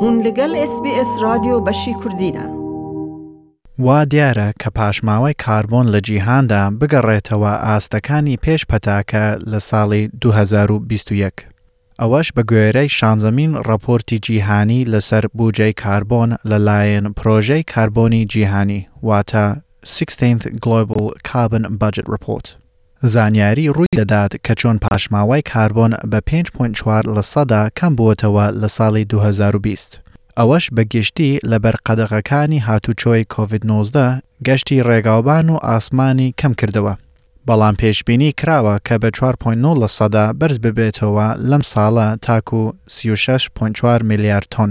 هون لەگەل ئێس بی ئێس رادیۆ بەشی کوردینە. وا دیارە کە پاشماوەی کاربۆن لە جیهاندا بگەڕێتەوە ئاستەکانی پێش پەتاکە لە ساڵی دوو هەزار و بیست و یەک، ئەوەش بە گوێرەی شانزەمین ڕاپۆرتی جیهانی لەسەر بووجەی کاربۆن لە لایەن پرۆژەی کاربۆنی جیهانی واتە Sixteenth Global Carbon Budget Report. زانیاری ڕووی دەدات کە چۆن پاشماوەی کاربۆن بە پێنج پۆینت چوار لە سەدا کەم بووەتەوە لە ساڵی دوو هەزار و بیست، ئەوەش بە گشتی لەبەر قەدەغەکانی هاتووچۆی کۆڤید نۆزدە گەشتی ڕێگاوبان و ئاسمانی کەم کردەوە، بەڵام پێشبینی کراوە کە بە چوار پۆینت نۆ لە سەدا بەرز ببێتەوە لەم ساڵە تاکوو سی و شەش پۆینت چوار ملیار تۆن.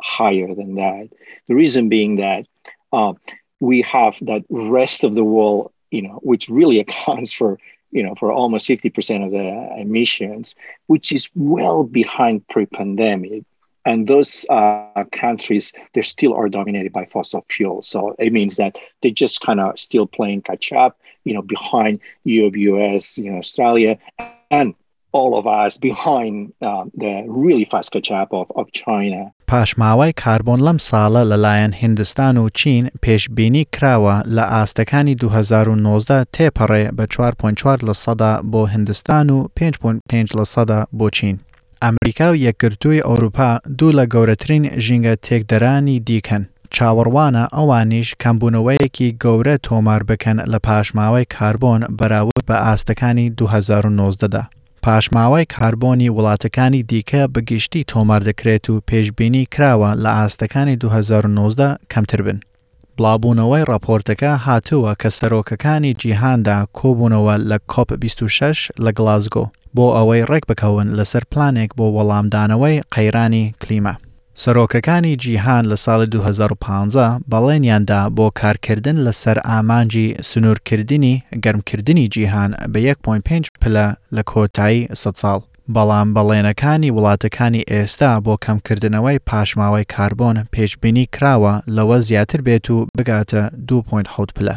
higher than that. The reason being that uh, we have that rest of the world, you know, which really accounts for you know, for almost 50% of the emissions, which is well behind pre-pandemic. And those uh, countries, they still are dominated by fossil fuel. So it means that they just kind of still playing catch up, you know, behind Europe, US, you know, Australia, and all of us behind uh, the really fast catch up of, of China. پاشماوای کاربۆن لەم ساڵە لەلایەن هندستان و چین پێشبینی کراوە لە ئاستەکانی 2019 تێپەڕێ بە 4.4 لە سەدا بۆ هندستان و 5.5 لە سەدا بۆ چین. ئەمریکا و یەکگرتووی ئەوروپا دوو لە گەورەترین ژینگە تێکدەرانی دیکەن. چاوەڕوانە ئەوانیش کەمبوونەوەیەکی گەورە تۆمار بکەن لە پاشماوەی کاربۆن بەراورد بە ئاستەکانی دوو هەزار و نۆزدە دا. پاشماوەی کاربۆنی وڵاتەکانی دیکە بە گشتی تۆمار دەکرێت و پێشبینی کراوە لە ئاستەکانی دوو هەزار و نۆزدە کەمتر بن. بڵاوبوونەوەی ڕاپۆرتەکە هاتووە کە سەرۆکەکانی جیهاندا کۆبوونەوە لە کۆپ بیست و شەش لە گڵاسگۆ، بۆ ئەوەی ڕێکبکەون لەسەر پلانێک بۆ وەڵامدانەوەی قەیرانی کلیما. سەرۆکەکانی جیهان لە ساڵی دوو هەزار و پازدە بەڵێنیان دا بۆ کارکردن لەسەر ئامانجی سنوورکردنی گەرمکردنی جیهان بە یەک پۆینت پێنج پلە لە کۆتایی سەد ساڵ، بەڵام بەڵێنەکانی وڵاتەکانی ئێستا بۆ کەمکردنەوەی پاشماوەی کاربۆن پێشبینی کراوە لەوە زیاتر بێت و بگاتە دوو پۆینت حەوت پلە.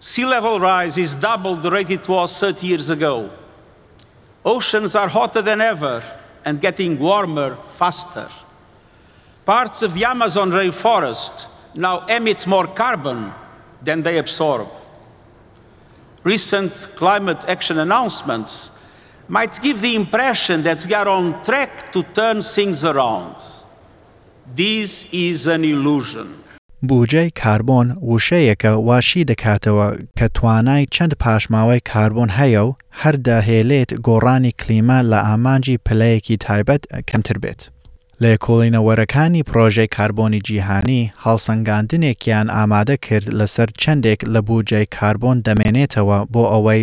Sea level rise is double the rate it was 30 years ago. Oceans are hotter than ever, and getting warmer faster. Parts of the Amazon rainforest now emit more carbon than they absorb. Recent climate action announcements might give the impression that we are on track to turn things around. This is an illusion. بووجەی کاربۆن ووشەیەکە وا شی دەکاتەوە کە توانای چەند پاشماوەی کاربۆن هەیە و هەر دەهێلێت گۆڕانی کلیما لە ئامانجی پلەیەکی تایبەت کەمتر بێت. لێکۆڵینەوەرەکانی پڕۆژەی کاربۆنی جیهانی هەڵسەنگاندنێکیان ئامادە کرد لەسەر چەندێک لە بووجەی کاربۆن دەمێنێتەوە بۆ ئەوەی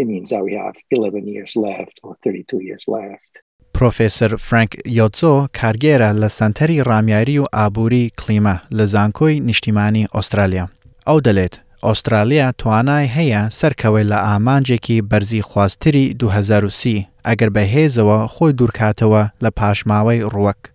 It means that we have 11 years left or 32 years left. پرۆفێسەر فرانک یۆتزۆ کارگێرە لە سەنتەری ڕامیاری و ئابووری کلیمە لە زانکۆی نیشتیمانی ئوسترالیا ئەو دەلێت ئوسترالیا توانای هەیە سەرکەوەی لە ئامانجێکی بەرزی خواستری 2030 ئەگەر بە هێزەوە خۆی دوورکاتەوە لە پاشماوەی ڕوەک